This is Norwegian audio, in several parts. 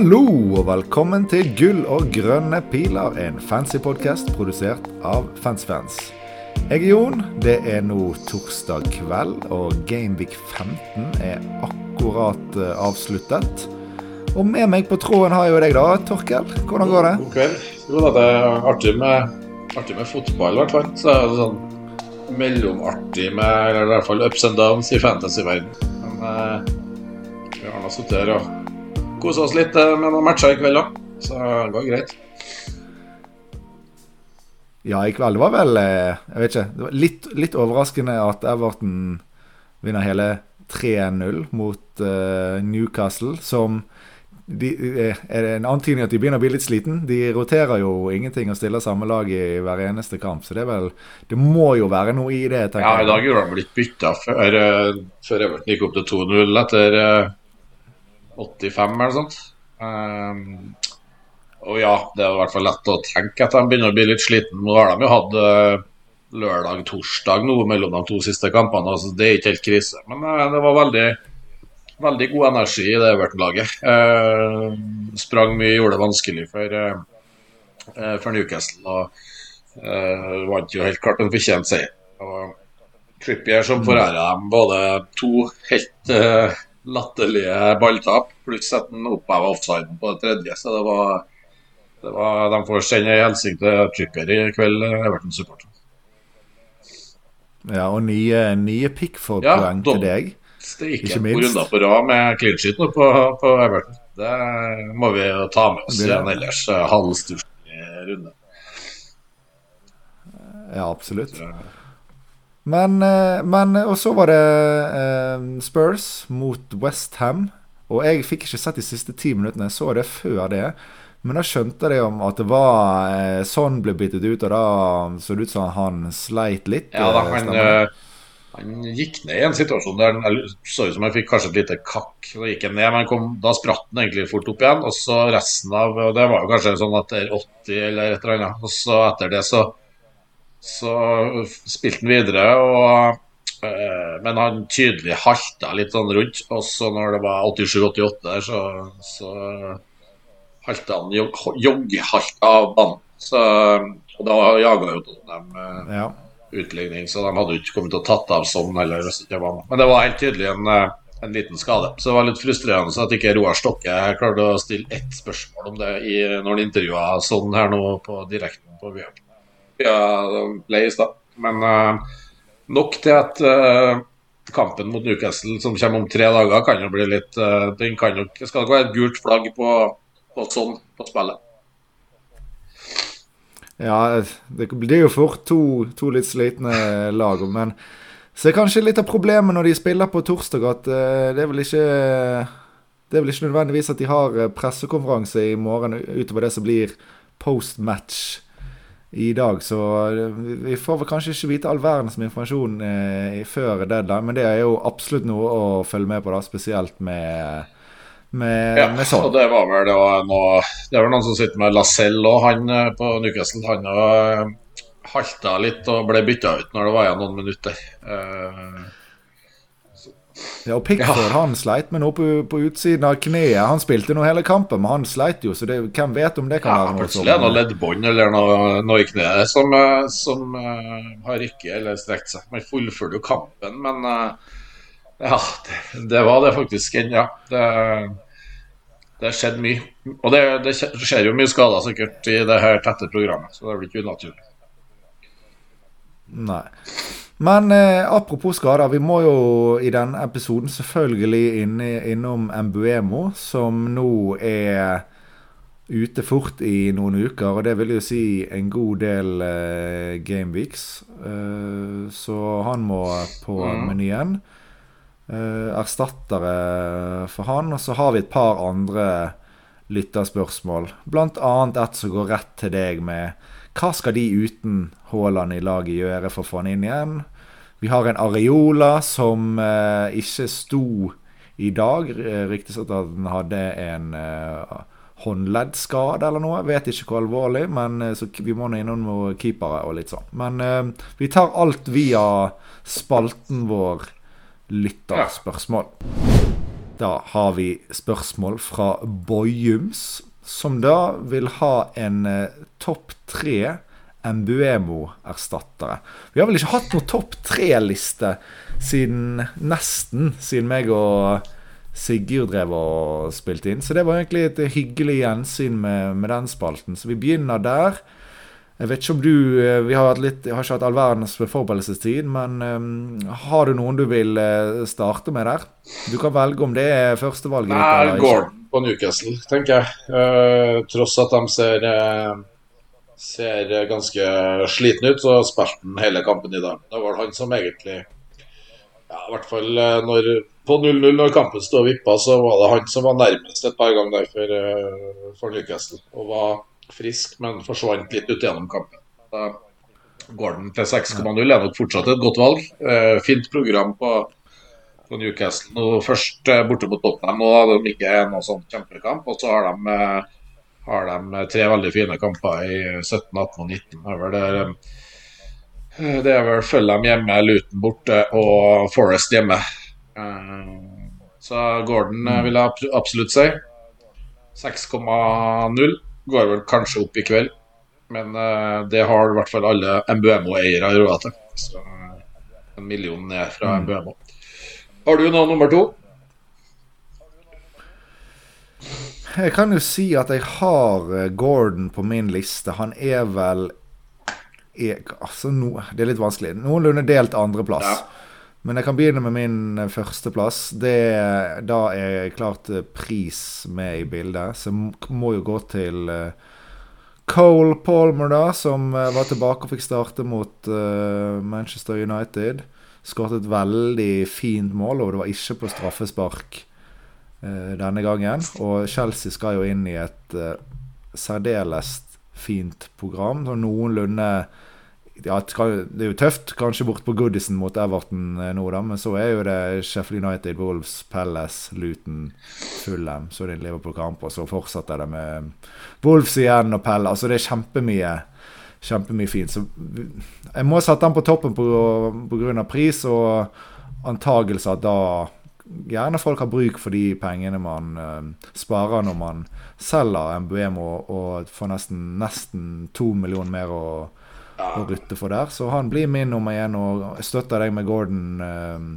Hallo og velkommen til Gull og grønne piler, en fancy podkast produsert av Fansfans. Jeg er Jon. Det er nå torsdag kveld, og Gameweek 15 er akkurat eh, avsluttet. Og med meg på tråden har jeg jo deg, da. Torkel, hvordan går det? God kveld. Jo da, det er artig med, artig med fotball, i hvert fall. Så er det sånn mellomartig med eller i hvert fall ups and downs i fantasy-verden. Men eh, vi har nå sittet her og kosa oss litt eh, med noen matcher i kveld òg, så det går greit. Ja, i kveld var vel eh, Jeg vet ikke. Det var litt, litt overraskende at Everton vinner hele 3-0 mot uh, Newcastle, som de, er det en antydning at de begynner å bli litt sliten. De roterer jo ingenting og stiller samme lag i hver eneste kamp, så det er vel Det må jo være noe i det, tenker jeg. Ja, i dag gjorde de litt bytta før, før Everton gikk opp til 2-0 etter eh, 85 eller noe sånt. Um, og ja, det er i hvert fall lett å tenke at de begynner å bli litt sliten. Nå har de jo hatt uh, lørdag-torsdag nå mellom de to siste kampene, altså det er ikke helt krise. Men uh, det var veldig, veldig god energi i det Everton-laget. Uh, sprang mye, gjorde det vanskelig for, eh, eh, for Newcastle. Og eh, vant jo helt klart en fortjent seier. Trippier som forærer dem både to helt eh, latterlige balltap, pluss at han oppheva offsiden på det tredje. Så det var, det var De får sende en hilsen til Tripper i kveld, eh, Everton-supporter. Ja, og nye, nye Pickford-poeng ja, til deg. Steike Ikke minst. runder på rad med clean sheet nå på, på Everton. Det må vi jo ta med oss igjen, i en ellers eh, halvstusslig runde. Ja, absolutt. Men, eh, men Og så var det eh, Spurs mot Westham. Og jeg fikk ikke sett de siste ti minuttene, jeg så det før det. Men da skjønte jeg om at det var Sånn ble byttet ut, og da så det ut som han sleit litt. Ja da, han, han gikk ned i en situasjon der han så ut som han fikk kanskje et lite kakk. Da gikk han ned, men kom, da spratt han egentlig fort opp igjen. Og så resten av og Det var jo kanskje sånn etter 80 eller et eller annet. Og så etter det så, så spilte han videre. og eh, Men han tydelig halta litt sånn rundt. Og så når det var 87-88 der, så, så halta han jog, av banen. Så, og da jaga jo Tottenham eh, Ja. utligning, så de hadde ikke kommet og tatt av sånn heller. Men det var helt tydelig en, eh, en liten skade. Så det var litt frustrerende at ikke Roar Stokke klarte å stille ett spørsmål om det i, når han intervjua sånn her nå på direkten på via, via ble i stad. Men uh, nok til at uh, kampen mot Newcastle som kommer om tre dager, kan jo bli litt uh, Den kan nok Skal det være et gult flagg på, på sånn på spillet? Ja, det blir jo fort to, to litt slitne lag. Men så er kanskje litt av problemet når de spiller på torsdag, at det er vel ikke Det er vel ikke nødvendigvis at de har pressekonferanse i morgen utover det som blir post-match i dag. Så eh, vi får vel kanskje ikke vite all verdens informasjon eh, før deadline, men det er jo absolutt noe å følge med på, da, spesielt med med, Ja, med sånn. og det var vel det var noe Det vel noen som sitter med Lacelle og han eh, på Newcastle. Han har halta litt og ble bytta ut når det var igjen noen minutter. Eh, Ja, og Pickford han sleit med noe på, på utsiden av kneet. Han spilte nå hele kampen, men han sleit jo, så det, hvem vet om det kan ja, være noe plutselig er det noe leddbånd eller noe, noe i kneet som, eh, som uh, har ikke eller strekt seg. Man fullfører jo kampen, men uh, ja, det, det var det faktisk. en- Ja, det, det skjedde mye. Og det, det skjer jo mye skader sikkert i det her tette programmet, så det blir ikke unaturlig. Nei. Men eh, apropos skader, vi må jo i denne episoden selvfølgelig inn, innom Mbuemo, som nå er ute fort i noen uker, og det vil jo si en god del eh, gameweeks. Eh, så han må på mm. menyen. Eh, erstattere for han. Og så har vi et par andre lytterspørsmål. Blant annet et som går rett til deg med hva skal de uten Haaland i laget gjøre for å få han inn igjen? Vi har en Areola som eh, ikke sto i dag. Eh, Ryktes at han hadde en eh, håndleddskade eller noe. Vet ikke hvor alvorlig, men eh, så vi må nå innom noen keepere og litt sånn. Men eh, vi tar alt via spalten vår lytterspørsmål. Da har vi spørsmål fra Boyums, som da vil ha en eh, topp tre Mbuemo-erstattere. Vi har vel ikke hatt noen topp tre-liste siden nesten siden meg og Sigurd drev og spilte inn. Så det var egentlig et hyggelig gjensyn med, med den spalten. Så vi begynner der. Jeg vet ikke om du eh, Vi har, litt, har ikke hatt all verdens forberedelsestid, men um, har du noen du vil starte med der? Du kan velge om det er førstevalget ditt eller ikke. På Newcastle, tenker jeg. Uh, tross at de ser, uh, ser ganske slitne ut, så spilte han hele kampen i dag. Det var han som egentlig ja, I hvert fall når, på 0-0, når kampen sto og vippa, så var det han som var nærmest et par ganger der for, for Newcastle. Og var frisk, men forsvant litt ut gjennom kampen. Da Gordon til 6,0 er nok fortsatt et godt valg. Eh, fint program på, på Newcastle. Nå, først eh, borte mot Tottenham, nå hadde de ikke noe sånn kjempekamp. Og så har de, eh, har de tre veldig fine kamper i 17, 18 og 19. Det er det, det er vel Fulham hjemme, Luton borte og Forest hjemme. Så Gordon vil jeg absolutt si. 6,0 går vel kanskje opp i kveld. Men det har i hvert fall alle MBMO-eiere råd til. Så en million ned fra mm. Har du noe nummer to? Jeg kan jo si at jeg har eh, Gordon på min liste. Han er vel jeg, altså no, Det er litt vanskelig. Noenlunde delt andreplass. Ja. Men jeg kan begynne med min førsteplass. Det, Da er klart eh, pris med i bildet. Så må jo gå til Cole Palmer, da, som var tilbake og fikk starte mot Manchester United. Skåret et veldig fint mål, og det var ikke på straffespark denne gangen. Og Chelsea skal jo inn i et særdeles fint program. Så noenlunde ja, Det er jo tøft, kanskje bort på Goodison mot Everton eh, nå, da, men så er jo det Sheffield United, Wolves, Palace, Luton, Fulham. Så er det en Liverpool-kamp, og så fortsetter det med Wolves igjen og Pelle. Altså, det er kjempemye kjempemye fint. Så jeg må sette den på toppen pga. pris og antagelser at da gjerne folk har bruk for de pengene man uh, sparer når man selger MBM og, og får nesten, nesten to millioner mer å å rutte for der. Så han blir min nummer én, og støtter deg med Gordon eh,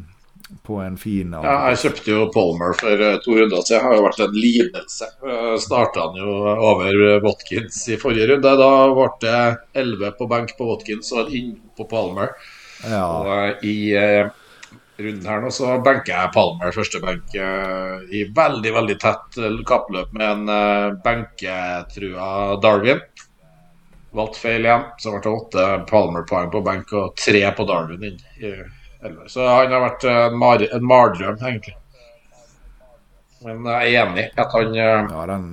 på en fin Ja, jeg kjøpte jo Palmer for uh, to runder siden. Det har jo vært en lidelse. Uh, Starta han jo over Watkins i forrige runde. Da ble det 11 på benk på Watkins og inn på Palmer. Ja. Og uh, i runden her nå så benker jeg Palmer første benk i veldig, veldig tett kappløp med en benketrua Darwin. Valgte feil igjen. Så ble det åtte Palmer-poeng på benk og tre på Darwin inn 11. Så han har vært en, mar en mardrøm, egentlig. Men jeg er enig at han eh, ja, den...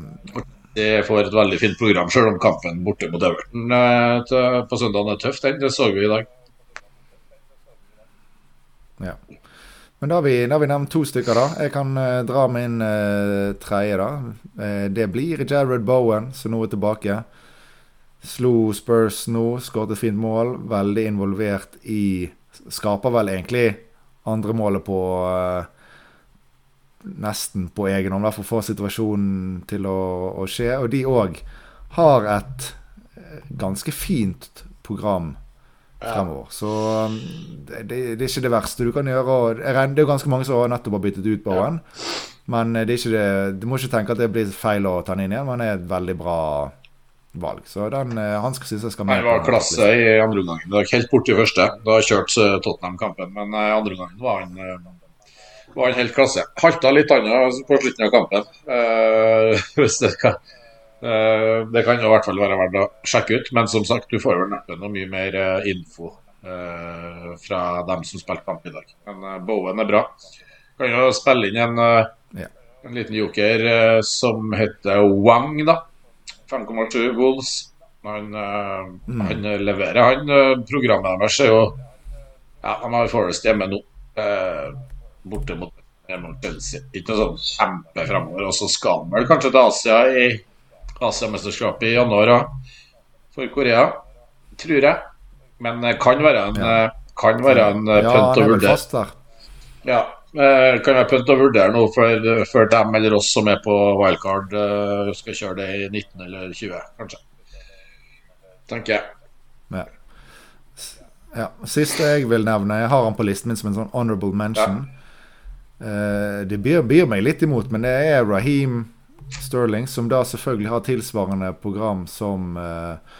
får et veldig fint program, selv om kampen borte mot Everton eh, på søndag er tøff. Det så vi i dag. Ja. Men da har, vi, da har vi nevnt to stykker, da. Jeg kan uh, dra min uh, tredje, da. Uh, det blir Jared Bowen, som nå er tilbake. Slo Spurs nå, skåret et fint mål. Veldig involvert i Skaper vel egentlig andre målet på uh, Nesten på egen hånd, hvert fall får situasjonen til å, å skje. Og de òg har et eh, ganske fint program fremover. Så um, det, det, er ikke det verste du kan gjøre. det er jo ganske mange som nettopp har byttet ut Bowen. Men det er ikke det, du må ikke tenke at det blir feil å ta den inn igjen. Men det er et veldig bra valg. Så den, eh, han skal synes jeg skal med. Han var klasse i andre omgang. Det var helt borti første. Da kjørte eh, Tottenham-kampen, men i eh, andre omgang var han var han helt klasse. Halta litt annet på slutten av kampen. Uh, det kan uh, Det kan jo i hvert fall være verdt å sjekke ut. Men som sagt, du får vel neppe noe mye mer info uh, fra dem som spilte kamp i dag. Men Bowen er bra. Kan jo spille inn en, ja. en liten joker som heter Wang, da 5,7 goals. Han, uh, mm. han, leverer. Han, uh, Programmet deres er jo Ja, han har Forest hjemme nå. Uh, borte mot, mot Chelsea. Ikke noe sånn kjempe framover. Og så skal han vel kanskje til Asia i Asiamesterskapet i januar for Korea. Tror jeg. Men kan være en, ja. kan være en ja, å vurdere. Ja, Eh, kan jeg prøve å vurdere noe før, før dem eller oss som er på wildcard, eh, skal kjøre det i 19 eller 20, kanskje. Tenker jeg. Ja. ja. Siste jeg vil nevne, jeg har han på listen min som en sånn honorable mention. Eh, det byr, byr meg litt imot, men det er Raheem Sterling, som da selvfølgelig har tilsvarende program som eh,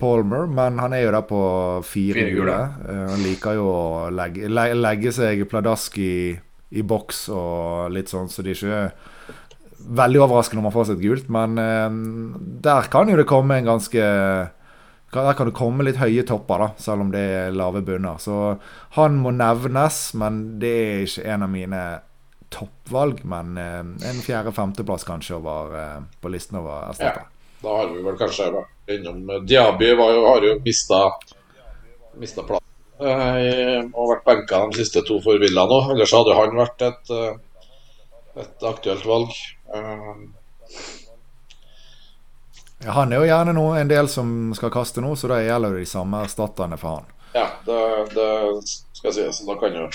Palmer, men han er jo der på fire Fire gule. gule. Eh, han liker jo å legge, le, legge seg pladask i, i boks og litt sånn, så det er ikke veldig overraskende om han får seg et gult, men eh, der kan jo det komme en ganske der kan det komme litt høye topper, da, selv om det er lave bunner. Så han må nevnes, men det er ikke en av mine toppvalg. Men eh, en fjerde-femteplass kanskje over, på listen over erstatter. Da har vi vel kanskje vært innom Diaby var jo, har jo mista Mista plass. Eh, og vært benka de siste to for Villa nå. Ellers hadde han vært et, eh, et aktuelt valg. Eh, Ja, han er jo gjerne noe, en del som skal kaste nå, så da gjelder de samme erstatterne for han. ja, det, det skal sies. Da kan jo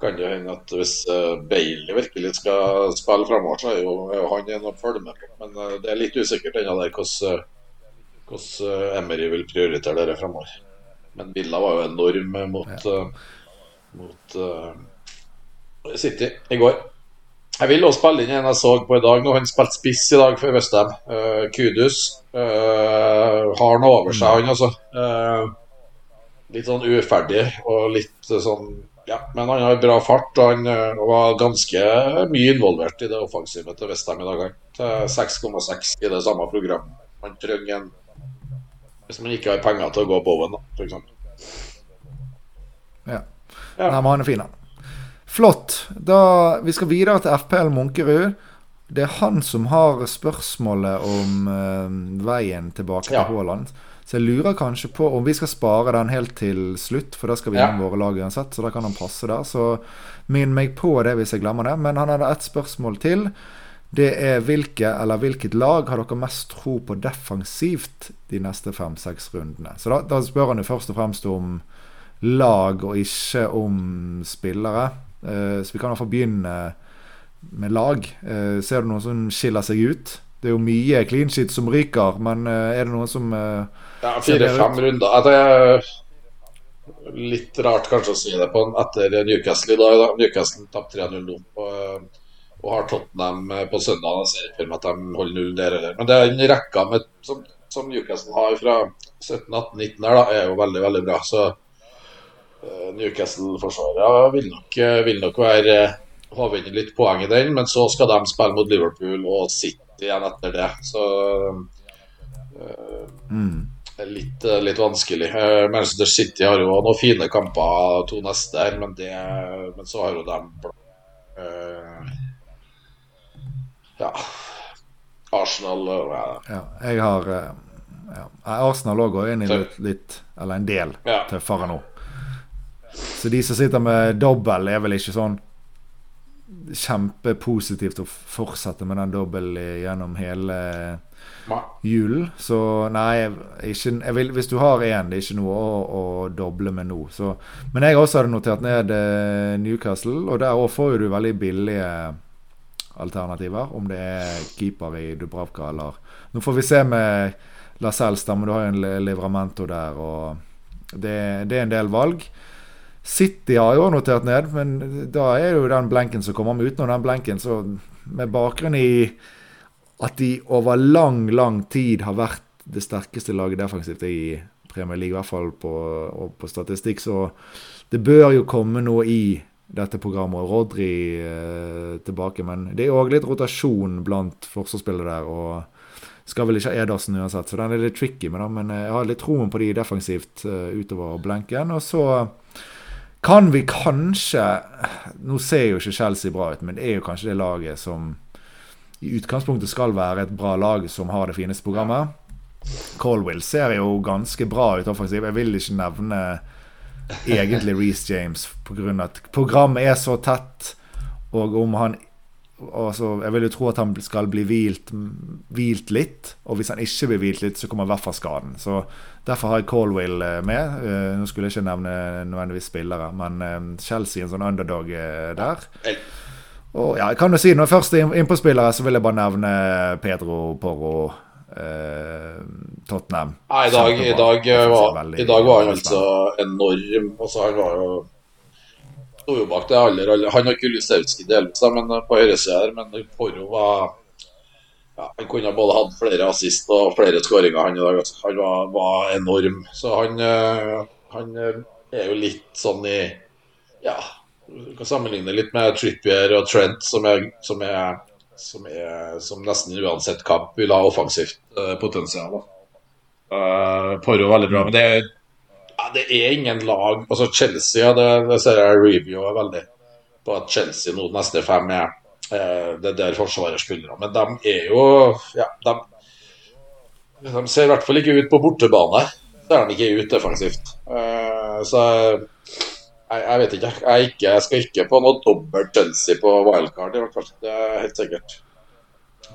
kan det hende at hvis eh, Bailey virkelig skal spille framover, så er jo, han en å følge med på. Men eh, det er litt usikkert ennå der hvordan, eh, hvordan Emery vil prioritere dere framover. Men Villa var jo enorm mot, eh, mot uh, City i går. Jeg vil også spille inn en jeg så på i dag. Nå han spilt spiss i dag for Westham. Uh, Kudus. uh, har noe over seg, han altså. Uh, litt sånn uferdig og litt sånn Ja, men han har bra fart, og han eh, var ganske mye involvert i det offensive til Vestheim i dag. Til 6,6 i det samme programmet. Man trenger en Hvis man ikke har penger til å gå Bowen, da, f.eks. Ja. Ja. Nei, men han er fin, han. Flott. Da, vi skal videre til FPL Munkerud. Det er han som har spørsmålet om uh, veien tilbake Ja. til Haaland. Så jeg lurer kanskje på om vi skal spare den helt til slutt, for da skal vi Ja. gjennom våre lag uansett, så da kan han passe der. Så minn meg på det hvis jeg glemmer det. Men han hadde ett spørsmål til. Det er hvilke eller hvilket lag har dere mest tro på defensivt de neste fem-seks rundene? Så da, da spør han jo først og fremst om lag og ikke om spillere. Uh, så vi kan i hvert fall begynne med lag. Eh, ser du noen som skiller seg ut? Det er jo mye clean sheet som ryker, men eh, er det noen som eh, Ja, Fire-fem runder. Det er litt rart kanskje å si det på etter Newcastle i dag. Da. Newcastle tapte 3-0 nå. Og, og har Tottenham eh, på søndag. Jeg ser ikke for meg at de holder null der heller. Men det er en rekka med, som, som Newcastle har fra 17, 18, 19 her, da, er jo veldig, veldig bra. Så eh, Newcastle-forsvaret vil, nok, eh, vil nok være eh, Håvinde litt poeng i den, men så skal de spille mot Liverpool og City igjen etter det. Så eh, mm. litt, eh, litt vanskelig. Eh, Manchester City har jo noen fine kamper to neste her, men, det, men så har jo de eh, Ja. Arsenal og ja, jeg har ja. Arsenal òg går inn i litt, litt Eller en del Ja. tøffere nå. Så de som sitter med dobbel, er vel ikke sånn kjempepositivt å fortsette med den dobbel gjennom hele julen. Så nei, ikke, vil, hvis du har én, det er ikke noe å, å doble med nå. Så, men jeg også hadde notert ned eh, Newcastle, og der òg får du veldig billige alternativer. Om det er keeper i Dubravka eller Nå får vi se med Lascelles, da, men du har jo en Livramento der, og det, det er en del valg. City har jo notert ned, men da er det jo den blenken som kommer. Men utenom den blenken, så med bakgrunn i at de over lang, lang tid har vært det sterkeste laget defensivt i Premier League, i hvert fall på, på statistikk, så det bør jo komme noe i dette programmet. og Rodri eh, tilbake, men det er òg litt rotasjon blant forsvarsspillere der. og skal vel ikke ha Edersen uansett, så den er litt tricky med da, Men eh, jeg har litt troen på de defensivt eh, utover blenken. Og så kan vi kanskje Nå ser jo ikke Chelsea bra ut, men det er jo kanskje det laget som i utgangspunktet skal være et bra lag som har det fineste programmet. Colwill ser jo ganske bra ut offensivt. Jeg vil ikke nevne egentlig Reece James pga. at programmet er så tett, og om han altså, Jeg vil jo tro at han skal bli hvilt, hvilt litt. Og hvis han ikke blir hvilt litt, så kommer i hvert fall skaden. Så Derfor har jeg Colwill eh, med. Uh, nå skulle jeg ikke nevne nødvendigvis spillere, men uh, Chelsea en sånn underdog der. Og ja, jeg kan jo si Når jeg først er innpå spillere, så vil jeg bare nevne Pedro Porro. Tottenham. Nei, i dag, i dag, var, i dag var han altså enorm. Altså, han var jo sto jo bak det aller, aller. Han har Kulisevskij delvis, men på høyresida her. Men Porro var ja, Han kunne både hatt flere assist og flere skåringer han i dag. Han var, var, enorm. Så han, eh, han, eh, er jo litt sånn i Ja, du kan sammenligne litt med Trippier og Trent, som er, som er, som, er, som nesten uansett kamp vil ha offensivt uh, potensial. Uh, Porro veldig bra. Men det ja, det er ingen lag Altså Chelsea, det, det ser jeg reviewer veldig på at Chelsea nå neste fem er eh, det der Forsvaret spiller. Men de er jo ja, de, de, ser i hvert fall ikke ut på bortebane. Ser de ikke ut defensivt. Eh, så jeg, jeg, vet ikke. Jeg, ikke. jeg, skal ikke på noe dobbelt Chelsea på wildcard, i hvert fall. Det er helt sikkert.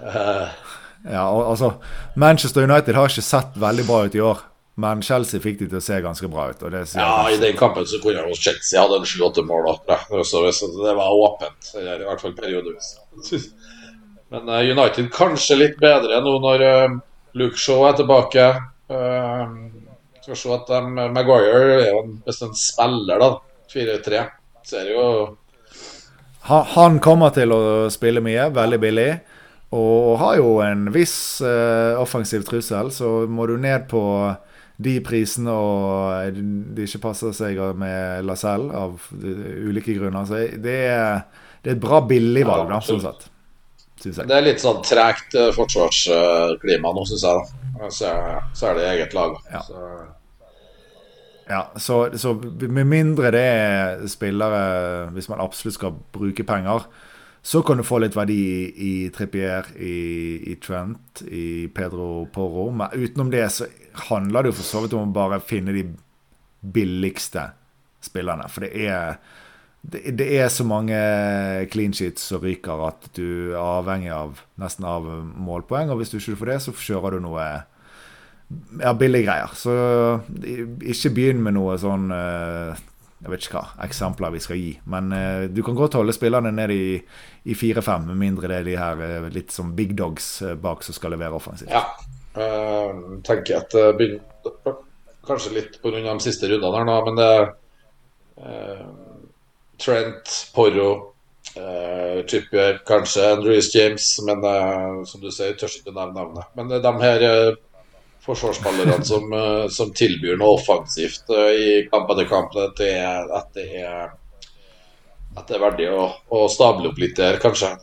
Eh. Ja, altså Manchester United har ikke sett veldig bra ut i år. Men Chelsea fikk de til å se ganske bra ut. ja, i den kampen så kunne jo Chelsea hadde en sju-åtte mål. Så det var åpent, i hvert fall periodevis. Men uh, United kanskje litt bedre nå når uh, Luke Shaw er tilbake. Uh, skal se at de, Maguire er jo en, en spiller, da. 4-3. Ser jo han kommer til å spille mye, veldig billig. Og har jo en viss offensiv trussel, så må du ned på de prisene og det ikke passer seg med Lacelle av ulike grunner. Så det er, det er et bra billigvalg, da, sånn sett. Det er litt sånn tregt eh, forsvarsklima nå, syns jeg. da så, så, er det eget lag. Ja. Så. Ja, så, så, med mindre det er spillere Hvis man absolutt skal bruke penger, så kan du få litt verdi i, i Trippier, i, i, Trent, i Pedro Porro. Men utenom det så handler det jo for så vidt om å bare finne de billigste spillerne. For det er, det, er så mange clean sheets som ryker at du er avhengig av nesten av målpoeng. Og hvis du ikke får det, så kjører du noe ja, billige greier. Så ikke begynn med noe sånn uh, jeg vet ikke hva eksempler vi skal gi. Men uh, du kan godt holde spillerne ned i, i 4-5, med mindre det er de her uh, litt som big dogs bak som skal levere offensivt. Ja, uh, tenker jeg at det begynner Kanskje litt pga. de siste rundene her nå, men det Trent, Porro, uh, Trippier, kanskje Andrews James, men som du sier, tør ikke nevne navnet. Men de her forsvarsspillerne som, eh, som, tilbyr noe offensivt eh, i kamp etter kamp. At det er, at det er, at det er verdig å, å, stable opp litt der, kanskje.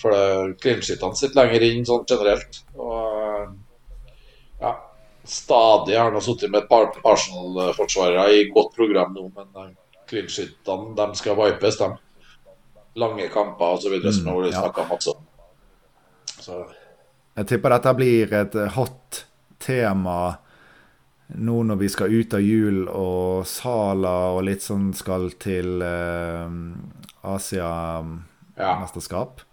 For clean-sheetene sitter lenger inn sånn generelt. Og stadig har han sittet med et par Arsenal-forsvarere i godt program nå, men eh, clean-sheetene de skal vipes, de. Lange kamper osv., som mm, har vært snakka om også. Så. Jeg tipper dette blir et hot tema nå når vi skal ut av jul og Sala og litt sånn skal til eh, Asia-mesterskap. Ja.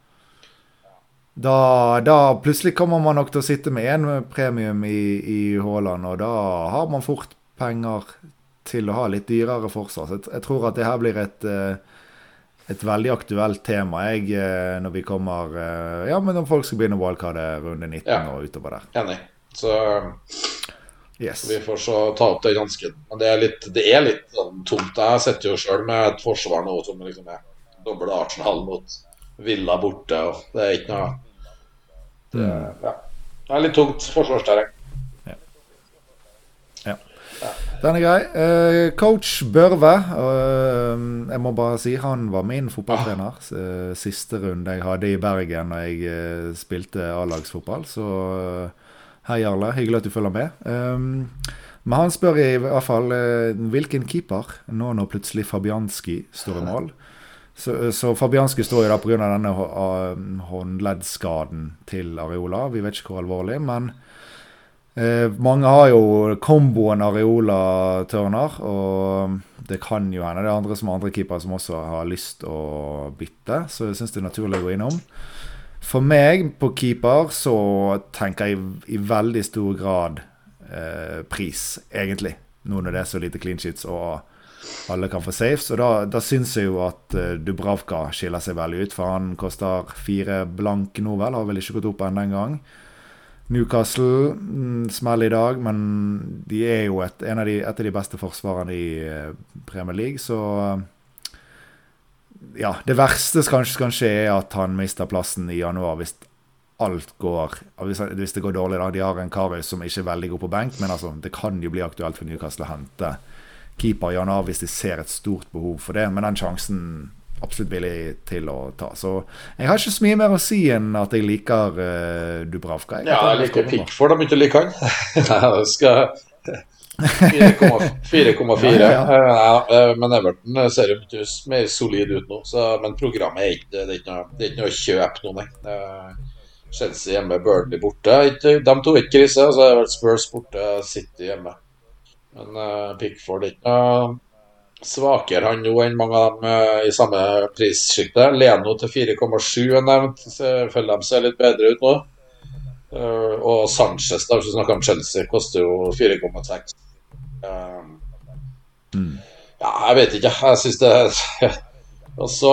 Da, da, plutselig kommer man nok til å sitte med én premium i, i Haaland, og da har man fort penger til å ha litt dyrere forsvar. Så jeg, jeg tror at det her blir et, eh, et veldig aktuelt tema jeg, eh, når vi kommer Ja, men når folk skal begynne wildcardet runde 19 ja. og utover der. Enig. Så yes. vi får så ta opp den hansken. Men det er litt, det er litt sånn tungt. Jeg sitter jo sjøl med et forsvar nå som liksom er doble Arsenal mot Villa borte. og Det er ikke noe Det, mm. ja. det er litt tungt forsvarsterreng. Ja. ja. Den er grei. Uh, coach Børve, uh, jeg må bare si han var min fotballtrener. Uh, siste runde jeg hadde i Bergen da jeg spilte A-lagsfotball. Så Hei, Jarle. Hyggelig at du følger med. Men han spør i hvert fall hvilken keeper, nå når plutselig Fabianski står i mål. Så, så Fabianski står jo da pga. denne uh, håndleddskaden til Areola. Vi vet ikke hvor alvorlig, men Eh, mange har jo komboen Areola-Turner, og det kan jo hende det er andre som andre keepere som også har lyst å bytte, så jeg syns det er naturlig å gå innom. For meg på keeper så tenker jeg i veldig stor grad eh, pris, egentlig. Nå når det er så lite clean sheets og alle kan få saves. Og da, da syns jeg jo at uh, Dubravka skiller seg veldig ut, for han koster fire blank nå, vel. Har vel ikke gått opp ennå engang. Newcastle mm, smell i dag, men de er jo et, av de, et av de beste forsvarene i uh, Premier League, så uh, Ja, det verste som kanskje kan skje, er at han mister plassen i januar hvis alt går hvis det går dårlig, da. De har en Karius som ikke er veldig god på benk, men altså, det kan jo bli aktuelt for Newcastle å hente keeper i januar hvis de ser et stort behov for det. Men den sjansen absolutt villig til å ta. Så jeg har ikke så mye mer å si enn at jeg liker uh, Dubravka. Jeg ja, jeg liker Pickford om ikke liker han. skal 4,4. ja, ja. uh, men Everton ser jo mer solid ut nå. Så, men programmet er ikke, det er ikke, noe, det er ikke noe å kjøpe nå, nei. Chelsea hjemme, Burnley borte. De to er ikke krise. Så det Spurs borte, City hjemme. Men uh, Pickford er ikke noe svakere han nå enn mange av dem uh, i samme prissjikte. Leno til 4,7 er nevnt. Føler de ser litt bedre ut nå. Uh, og Sanchez, da, hvis vi snakker om Chelsea, koster jo 4,6. Uh, mm. Ja, jeg vet ikke. Jeg syns det Og så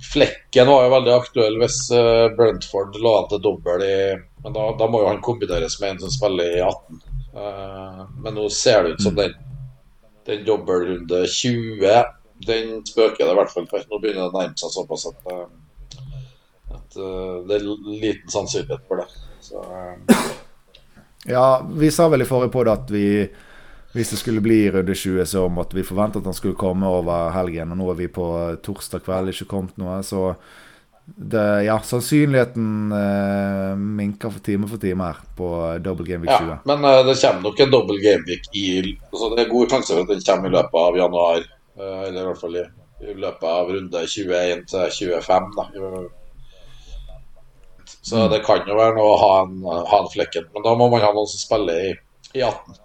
Flekken var jo veldig aktuell hvis Brentford lå an til dobbel i Men da, da, må jo han kombineres med en som spiller i 18. Uh, men nå ser det ut som mm. den, den dobbeltrunde 20 Den spøker det i hvert fall for. Nå begynner det å nærme seg såpass at, uh, at uh, det er liten sannsynlighet for det. Så, ja, vi sa vel i forrige det at vi hvis det skulle bli runde 20, så måtte vi forvente at han skulle komme over helgen. Og nå er vi på torsdag kveld, ikke kommet noe. Så det, ja, sannsynligheten uh, minker for time for time her på double gameweek 20. Ja, men uh, det kommer nok en double gameweek i altså Det er god sjanse for at den kommer i løpet av januar. Uh, eller i hvert fall i, i, løpet av runde 21 til 25. Da. Så mm. det kan jo være noe å ha en, ha en flekken. Men da må man ha noen som spiller i, i 18.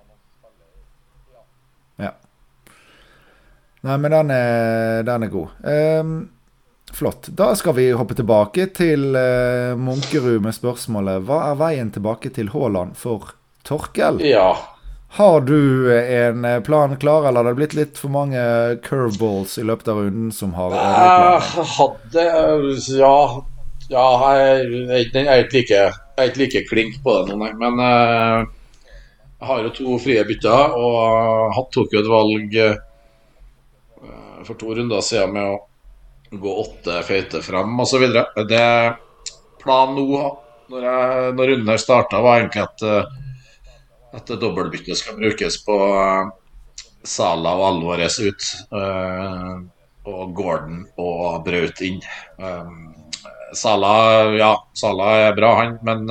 Ja. Nei, men den er, den er god. Um, Flott. Da skal vi hoppe tilbake til uh, Munkerud med spørsmålet Hva er veien tilbake til Haaland for Torkel? Ja. Har du en eh, plan klar, eller har det blitt litt for mange curveballs i løpet av runden som har Jeg hadde Ja, ja jeg, er ikke like, like klink på det nå. Men uh, jeg har jo to frie bytter, og uh, tok jo et valg uh, for to runder siden med å gå åtte føyter fram osv. Planen nå, når, jeg, når runden her starta, var egentlig at, eh, at dobbeltbyttet skal brukes på uh, Sala og Alvarez ut. Uh, og Gordon og Braut inn. Sala, ja, Sala er bra, han, men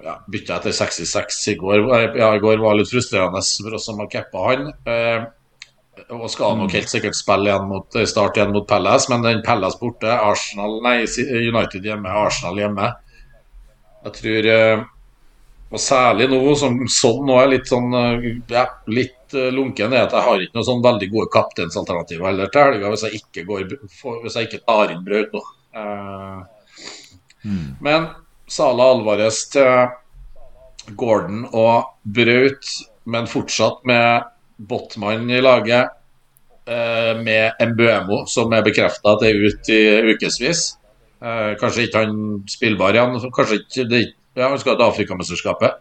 ja, bytta etter 66 i går, ja, i går var litt frustrerende for oss som har cappa han. Og skal nok helt sikkert spille igjen mot, start igjen mot Palace, men den Palace borte, Arsenal, nei, United hjemme, Arsenal hjemme. Jeg tror eh, Og særlig nå som sånn nå er litt sånn eh, ja, litt eh, lunken, er at jeg har ikke noen sånn veldig gode kapteinsalternativer heller til helga hvis jeg ikke går hvis jeg ikke tar inn Braut nå. Mm. Men Sala Alvarez til Gordon og Braut, men fortsatt med Botman i laget eh, med Mbuemo, som er bekrefta at er ute i ukevis. Eh, kanskje ikke han spillbar igjen. Kanskje ikke det, ja, Han skal til Afrikamesterskapet.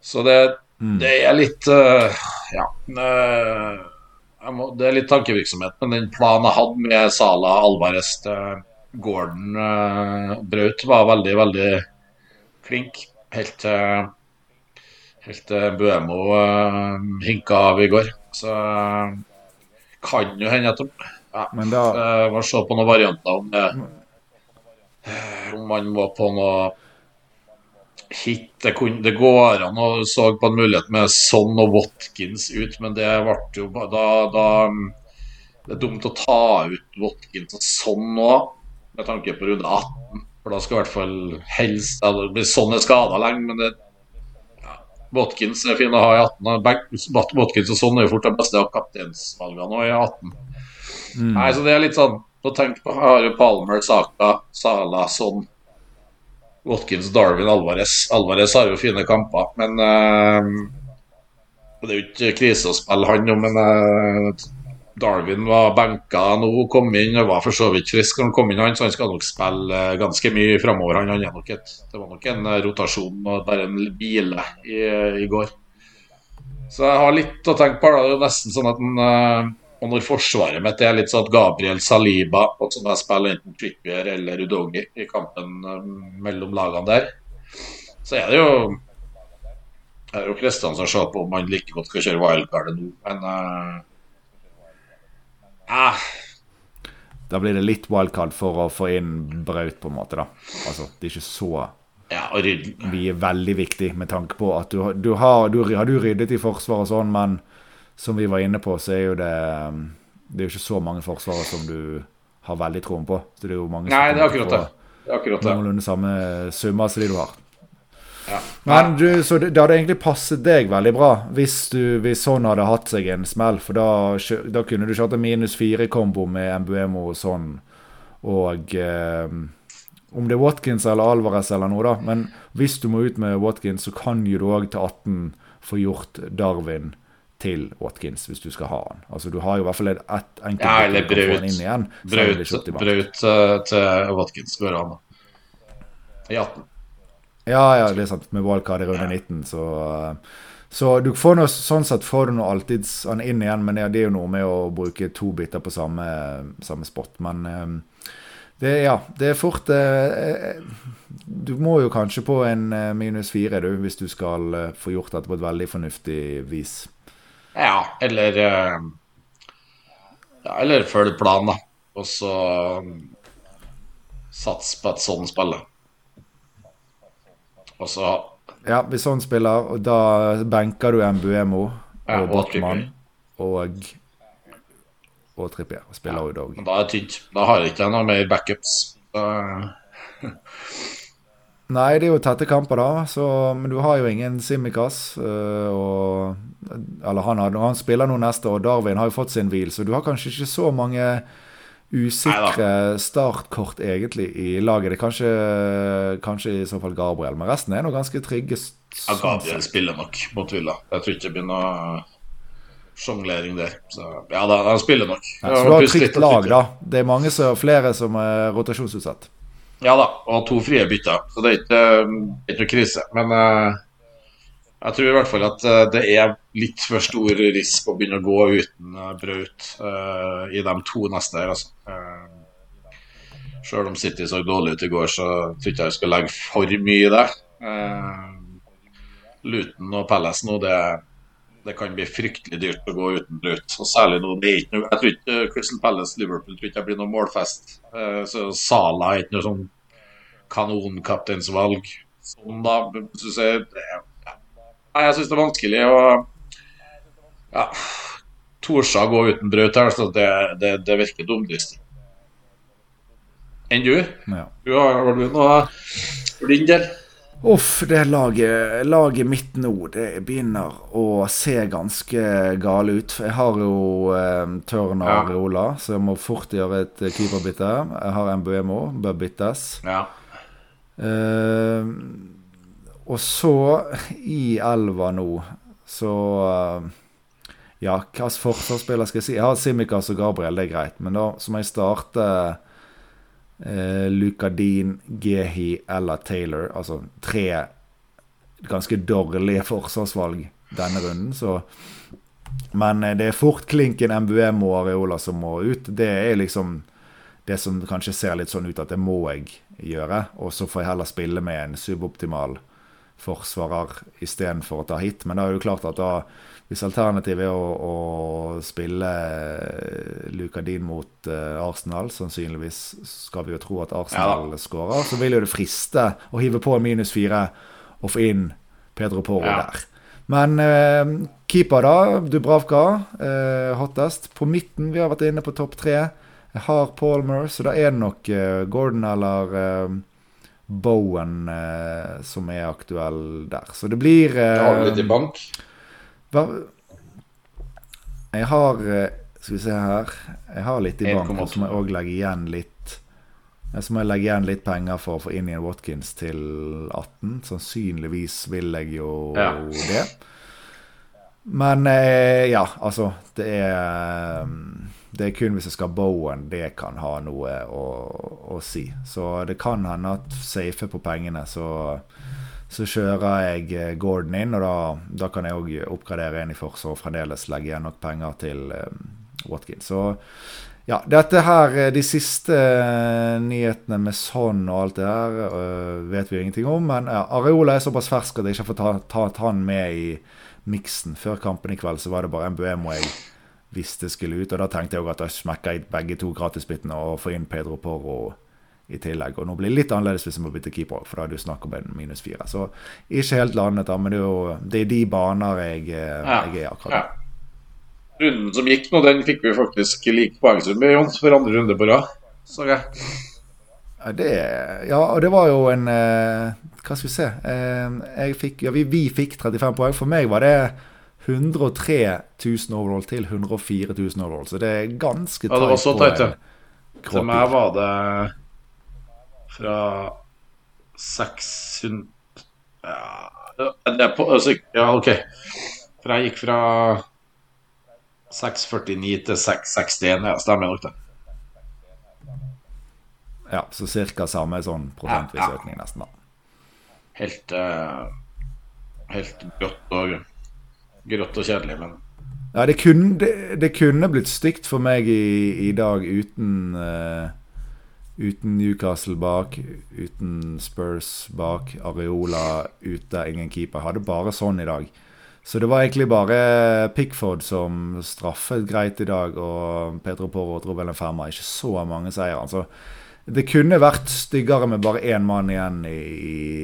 Så det, mm. det, er litt uh, Ja. Uh, må, det er litt tankevirksomhet. Men den planen jeg hadde med Sala Alvarez til Gordon uh, Braut, var veldig, veldig klink. Helt til Helt til Buemo uh, hinka av i går. Så uh, kan jo hende at de ja, Men da Må se på noen varianter om det Om man må på noe hit. Det, kunne, det går an å så på en mulighet med Son og Watkins ut, men det ble jo da, da Det er dumt å ta ut Watkins og Son nå, med tanke på runde 18. For da skal i hvert fall helst Sånn er skada lenge, men det Watkins er fin å ha i 18. Watkins og sånn er jo fort de beste kapteinsvalgene nå i 18. Mm. Nei, så det er litt sånn å tenke på. Har jo Palmer, Saka, Sala, sånn. Watkins, Darwin, Alvarez. Alvarez har jo fine kamper, men uh, Det er jo ikke krise å spille han jo, men uh, Darwin var benka nå, kom inn og var for så vidt frisk når han kom inn, han, så han skal nok spille uh, ganske mye framover. Han, han nok et, det var nok en rotasjon og bare en bile i, i, går. Så jeg har litt å tenke på. Da. Det er jo nesten sånn at han og når forsvaret mitt er litt sånn at Gabriel Saliba, og som jeg spiller enten Trippier eller Udogi i kampen mellom lagene der, så er det jo det er jo fristende å se på om han like godt skal kjøre wildcardet nå, men ah. Da blir det litt wildcard for å få inn Braut, på en måte, da. Altså, det er ikke så ja, Vi er veldig viktig med tanke på at du, du har, du, har du ryddet i forsvaret og sånn, men som vi var inne på, så er jo det um, Det er jo ikke så mange forsvarere som du har veldig troen på. Så det er jo mange Nei, det er akkurat det. det, er akkurat det. Noenlunde samme summer som de du har. Ja. Men du, så det, det, hadde egentlig passet deg veldig bra hvis, du, hvis sånn hadde hatt seg en smell. For da, da kunne du kjørt en minus fire-kombo med Mbuemo og sånn. Og eh, om det er Watkins eller Alvarez eller noe, da. Men hvis du må ut med Watkins, så kan jo du òg til 18 få gjort Darwin til Watkins hvis du skal ha han. Altså Du har jo i hvert fall et, et enkelt ja, eller Braut. Igjen, Braut, Braut uh, til Watkins bør han i 18. Ja, ja, det er sant. Med wildcard i runde 19, så uh, så du får noe, sånn sett får du noe alltid han inn igjen, men det, er jo noe med å bruke to biter på samme, samme spot. Men um, det, ja, det er fort eh, Du må jo kanskje på en minus fire, du, hvis du skal få gjort dette på et veldig fornuftig vis. Ja, eller eh, ja, Eller følg planen, da. Og så sats på et sånt spill. Og så Ja, hvis han spiller, og da benker du Mbuemo ja, og Botman og og Trippier. Og Spiller ja, òg. Da er det tynt. Da har jeg ikke noe mer backups. Nei, det er jo tette kamper, da. Så, men du har jo ingen Simikaz. Øh, og, eller han, han, spiller nå neste, og Darwin har jo fått sin hvil, så du har kanskje ikke så mange usikre startkort egentlig i laget. Det er kanskje, kanskje i så fall Gabriel, men resten er nå ganske trygge. Ja, Gabriel spiller nok mot Villa. Jeg tror ikke det blir noe sjonglering der. Så ja, da, han spiller nok. Ja, så du har et trygt lag, da. Det er mange så, flere som er rotasjonsutsatt. Ja da, og to frie bytter, så det er ikke, ikke noe krise. Men uh, jeg tror i hvert fall at uh, det er litt for stor risk å begynne å gå uten uh, Braut uh, i de to neste her. Altså. Selv om City så dårlig ut i går, så tror ikke jeg skal legge for mye i det. Luton og Palace nå, det, det, kan bli fryktelig dyrt å gå uten Braut. Og særlig nå, det Jeg tror ikke Crystal Palace Liverpool tror ikke jeg blir noe målfest. Eh, så Sala er ikke noe sånn kanonkapteinsvalg. Sånn da, synes jeg, ja. Jeg syns det er vanskelig å ja, Torsa gå uten brød her, så det, det, det virker dumdristig. Enn du? Ja. du har, har du noe for din del? Uff, det laget, laget, mitt nå det begynner å se ganske gale ut. Jeg har jo eh, Tørn og Areola, så jeg må fort gjøre et keeperbytte. Jeg har Mbuemo, bør byttes. Ja. Eh, og så, i elva nå, så eh, Ja, hvilken forsvarsspiller skal jeg si? Jeg har Simikaz og Gabriel, det er greit. Men da så må jeg starte eh, Lukadin, Gehi eller Taylor. Altså tre ganske dårlige forsvarsvalg denne runden. Så. Men eh, det er fort Klinken, MBM og Areola som må ut. Det er liksom det som kanskje ser litt sånn ut at det må jeg gjøre. Og så får jeg heller spille med en suboptimal forsvarer istedenfor å ta hit. Men da er det jo klart at da hvis alternativet er å, å spille eh, Lucadin mot uh, Arsenal, sannsynligvis skal vi jo tro at Arsenal ja. skårer, så vil jo det friste å hive på en minus fire og få inn Pedro Poro ja. der. Men uh, keeper, da. Dubravka, uh, hottest. På midten, vi har vært inne på topp tre. Jeg har Palmer, så da er det nok Gordon eller Bowen eh, som er aktuell der. Så det blir eh, Har du litt i bank? hva, Jeg har eh, Skal vi se her Jeg har litt i bank, og så må jeg òg legge igjen litt Så må jeg legge igjen litt penger for å få inn igjen Watkins til 18. Sannsynligvis vil jeg jo Ja. det. Men eh, ja, altså Det er mm, Det er kun hvis jeg skal Bowen det kan ha noe å, å si. Så det kan hende at safe på pengene, så, så kjører jeg eh, Gordon inn. Og da, da kan jeg òg oppgradere inn i forsvar og fremdeles legge igjen nok penger til um, Watkins. Så ja, dette her, eh, de siste nyhetene med sånn og alt det øh, vet vi ingenting om. Men ja, Areola er såpass fersk at jeg ikke har fått tatt ta han med i miksen. Før kampen i kveld så var det bare Mbuemo jeg visste skulle ut. Og da tenkte jeg òg at da smekker jeg begge to gratisbyttene og får inn Pedro Porro i tillegg. Og nå blir det litt annerledes hvis jeg må bytte keeper, for da er det jo snakk om en minus fire. Så ikke helt landet, da, men det er jo det er de baner jeg, eh, Ja. jeg er akkurat Ja. Runden som gikk nå, den fikk vi faktisk lik poengsum i, Jon, for andre runde på rad. Så. Ja, det, ja, og det var jo en eh, Hva skal vi se eh, jeg fikk, ja, vi, vi fikk 35 poeng. For meg var det 103 000 overall til 104 000 overall. Så det er ganske Ja, det var så tight, ja. For Til meg var det fra 600 Ja, det er på, altså, ja OK. For jeg gikk fra 649 til 661. Ja, stemmer nok det. Ja, så ca. samme sånn prosentvis økning, nesten. da. Helt uh, Helt godt og grått og kjedelig, men Ja, det kunne, det, det kunne blitt stygt for meg i, i dag uten uh, Uten Newcastle bak, uten Spurs bak, Areola ute, ingen keeper. Hadde bare sånn i dag. Så det var egentlig bare Pickford som straffet greit i dag, og Petro Porro dro vel en femmer. Ikke så mange seire. Altså, det kunne vært styggere med bare én mann igjen i,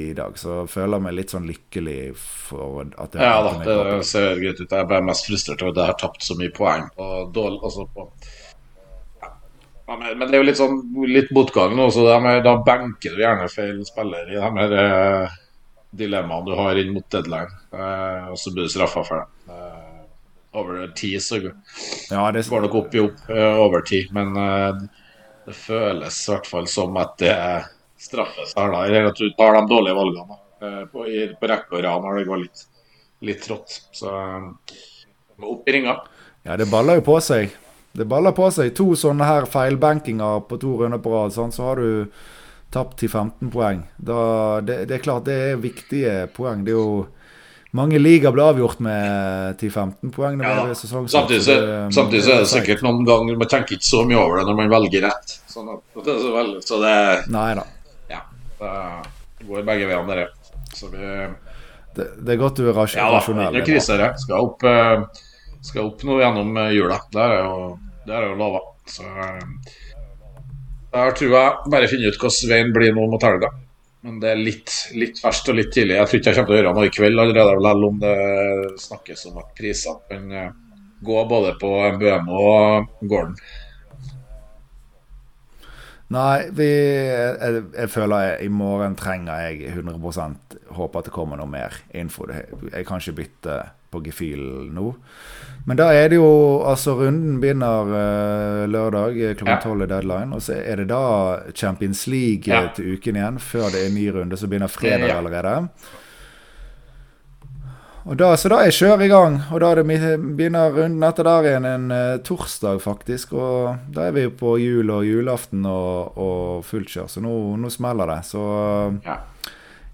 i dag, så jeg føler meg litt sånn lykkelig for at det Ja da, det ser greit ut. Jeg ble mest frustrert over at jeg har tapt så mye poeng. Og dårlig, altså på, ja. Men, men det er jo litt sånn litt motgang nå, så de da benker du gjerne feil spiller i de her eh, dilemmaene du har inn mot deadline. Eh, og så blir du straffa for det. Eh, over tid så Ja, det, går nok opp i opp eh, over tid, men eh, det føles i hvert fall som at det straffes her, da. Eller at du tar de dårlige valgene. Eh, på, på rekke og rad når det går litt, litt trått. Så eh, må opp i ringa. Ja, det baller jo på seg. Det baller på seg. To sånne her feilbankinger på to runder på rad, sånn, så har du tapt til 15 poeng. Da, det, det er klart det er viktige poeng. Det er jo mange liga ble avgjort med 10-15 poeng. Ja, er Samtidig, samtidig så er det sikkert noen ganger man tenker ikke så mye over det når man velger rett. Sånn at, det er så, veldig, så det Nei da. ja, det går begge veiene, dere. Så vi Det, det er godt du er rasjonell. Ja da, er ikke noe krise her. Skal opp, eh, skal opp nå gjennom eh, jula. Det jeg jo, det jo lova. Så eh, der tror jeg bare finne ut hvordan veien blir nå mot helga. Men det er litt, litt ferskt og litt tidlig. Jeg tror ikke jeg kommer til å gjøre noe i kveld allerede, vel om det snakkes om at prisene kan eh, gå både på MBM og Gordon. Nei, vi, jeg, jeg føler i morgen trenger jeg 100% Håper at det kommer noe mer info. Jeg kan ikke bytte på gefühlen nå. Men da er det jo Altså, runden begynner uh, lørdag eh, klokken Ja. tolv er deadline. Og så er det da Champions League Ja. eh, til uken igjen, før det er ny runde som begynner fredag Ja. allerede. Da, så da er kjøret i gang, og da er det, begynner runden etter der igjen en uh, torsdag, faktisk. Og da er vi på jul og julaften og, og fullt kjør, så nå, nå smeller det. Så Ja.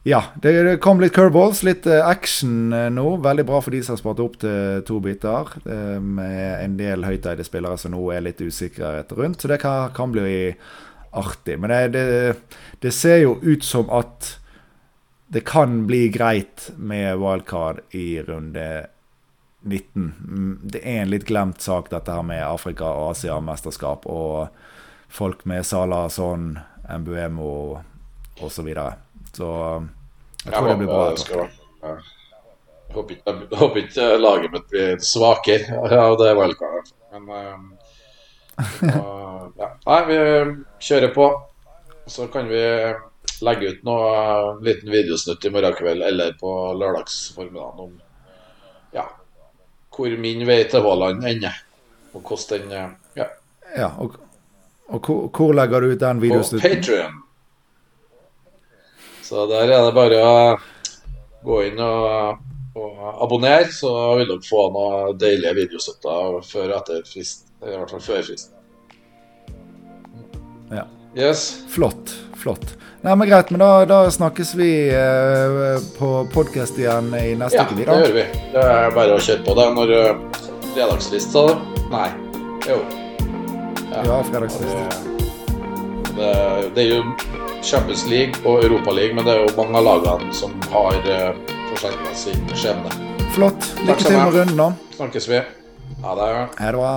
Ja, det, kom litt curveballs, litt eh, action eh, nå. Veldig bra for de som har spart opp til to biter. eh, Med en del høyteide spillere som nå er litt usikkerhet rundt, så det kan, kan bli artig. Men det, det, det ser jo ut som at det kan bli greit med wildcard i runde 19. Mm, Det er en litt glemt sak, dette her med Afrika- og Asia-mesterskap og folk med Salah, Son, Mbuemo osv. Så, så jeg tror det blir bra. håper skal- ja. Jeg håper ikke, håper ikke laget mitt blir svakere av det wildcardet. Men uh, ja. Nei, vi kjører på. Så kan vi legge ut noe uh, liten videosnutt i morgen kveld eller på lørdagsformiddagen om ja, hvor min vei til Haaland ender. Og hvordan den Ja. ja og, og hvor, hvor, legger du ut den videosnutten? På Patrion. Så der er det bare å gå inn og, og abonnere, så vil dere få noen deilige videostøtter før etter frist. I hvert fall før fristen. Ja. Yes. Flott. Flott. Nei, men Greit, men da, da snakkes vi eh, på podkast igjen i neste ja, uke. Ja, det gjør vi. Det er bare å kjøre på. Det når uh, fredagsfrist, sa du? Nei. Jo. Ja, ja fredagsfrist. Det, det, er jo Champions League og Europa League, men det er jo mange av lagene som har forsegla forskjellig sin skjebne. Flott. Lykke til med runden, nå. Snakkes vi. Ha det. Ha det bra.